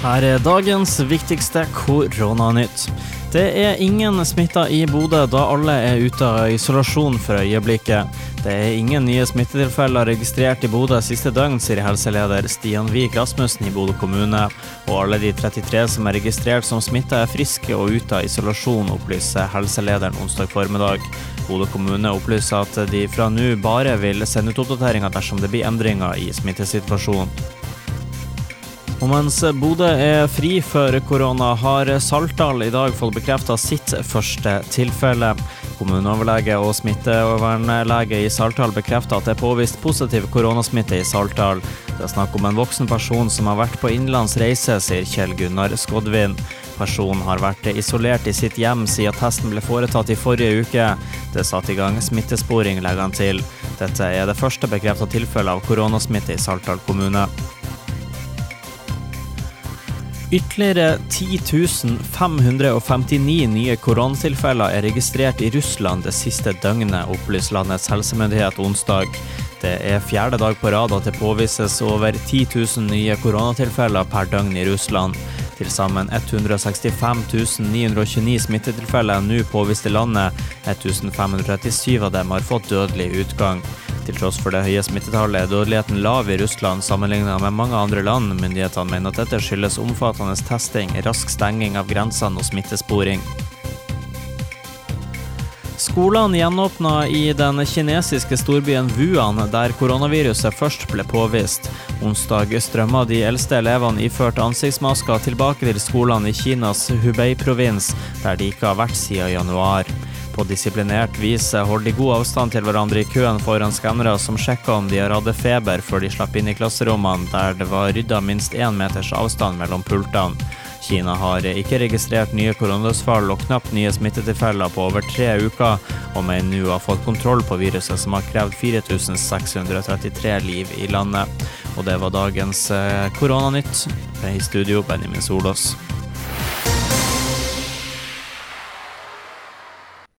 Her er dagens viktigste koronanytt. Det er ingen smitta i Bodø, da alle er ute av isolasjon for øyeblikket. Det er ingen nye smittetilfeller registrert i Bodø siste døgn, sier helseleder Stian Vik Rasmussen i Bodø kommune. Og alle de 33 som er registrert som smitta er friske og ute av isolasjon, opplyser helselederen onsdag formiddag. Bodø kommune opplyser at de fra nå bare vil sende ut oppdateringer dersom det blir endringer i smittesituasjonen. Og mens Bodø er fri for korona, har Saltdal i dag fått bekrefta sitt første tilfelle. Kommuneoverlege og smittevernlege i Saltdal bekrefter at det er påvist positiv koronasmitte i Saltdal. Det er snakk om en voksen person som har vært på innenlands reise, sier Kjell Gunnar Skodvin. Personen har vært isolert i sitt hjem siden testen ble foretatt i forrige uke. Det satte i gang smittesporing, legger han til. Dette er det første bekrefta tilfellet av koronasmitte i Saltdal kommune. Ytterligere 10.559 nye koronatilfeller er registrert i Russland det siste døgnet, opplyser landets helsemyndighet onsdag. Det er fjerde dag på rad at det påvises over 10 000 nye koronatilfeller per døgn i Russland. Til sammen 165 929 smittetilfeller er nå påvist i landet. 1537 av dem har fått dødelig utgang. Til tross for det høye smittetallet er dødeligheten lav i Russland sammenlignet med mange andre land. Myndighetene mener at dette skyldes omfattende testing, rask stenging av grensene og smittesporing. Skolene gjenåpna i den kinesiske storbyen Wuhan, der koronaviruset først ble påvist. Onsdag strømma de eldste elevene iført ansiktsmasker tilbake til skolene i Kinas Hubei-provins, der de ikke har vært siden januar. På disiplinert vis holder de god avstand til hverandre i køen foran skannere som sjekker om de har hatt feber før de slapp inn i klasserommene, der det var rydda minst én meters avstand mellom pultene. Kina har ikke registrert nye koronadødsfall og knapt nye smittetilfeller på over tre uker, og mener nå har fått kontroll på viruset som har krevd 4633 liv i landet. Og det var dagens Koronanytt. I studio, Benjamin Solås.